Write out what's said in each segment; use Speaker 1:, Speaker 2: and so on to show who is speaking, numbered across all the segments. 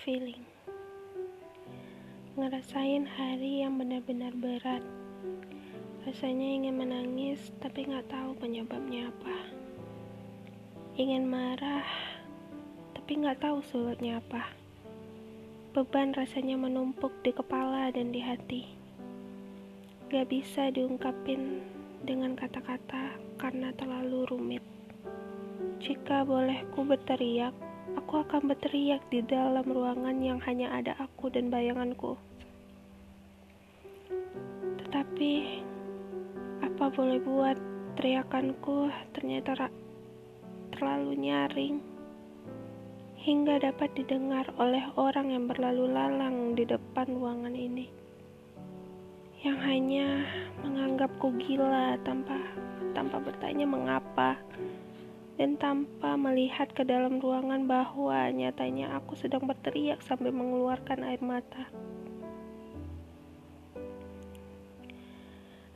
Speaker 1: feeling. Ngerasain hari yang benar-benar berat. Rasanya ingin menangis, tapi nggak tahu penyebabnya apa. Ingin marah, tapi nggak tahu sulutnya apa. Beban rasanya menumpuk di kepala dan di hati. Gak bisa diungkapin dengan kata-kata karena terlalu rumit. Jika boleh ku berteriak, Aku akan berteriak di dalam ruangan yang hanya ada aku dan bayanganku. Tetapi, apa boleh buat teriakanku ternyata terlalu nyaring hingga dapat didengar oleh orang yang berlalu lalang di depan ruangan ini yang hanya menganggapku gila tanpa tanpa bertanya mengapa dan tanpa melihat ke dalam ruangan bahwa nyatanya aku sedang berteriak sambil mengeluarkan air mata.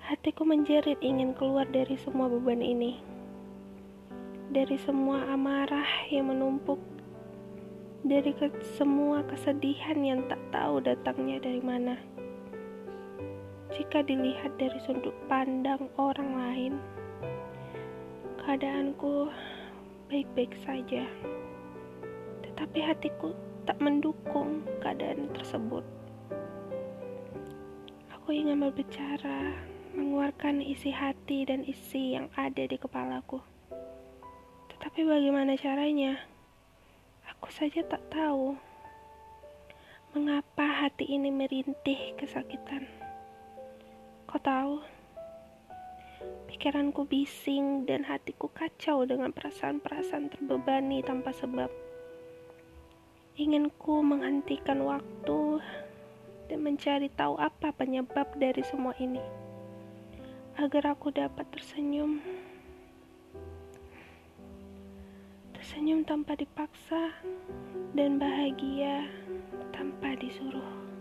Speaker 1: Hatiku menjerit ingin keluar dari semua beban ini. Dari semua amarah yang menumpuk. Dari ke semua kesedihan yang tak tahu datangnya dari mana. Jika dilihat dari sudut pandang orang lain, keadaanku baik-baik saja. Tetapi hatiku tak mendukung keadaan tersebut. Aku ingin berbicara, mengeluarkan isi hati dan isi yang ada di kepalaku. Tetapi bagaimana caranya? Aku saja tak tahu. Mengapa hati ini merintih kesakitan? Kau tahu? Pikiranku bising dan hatiku kacau dengan perasaan-perasaan terbebani tanpa sebab. Inginku menghentikan waktu dan mencari tahu apa penyebab dari semua ini. Agar aku dapat tersenyum. Tersenyum tanpa dipaksa dan bahagia tanpa disuruh.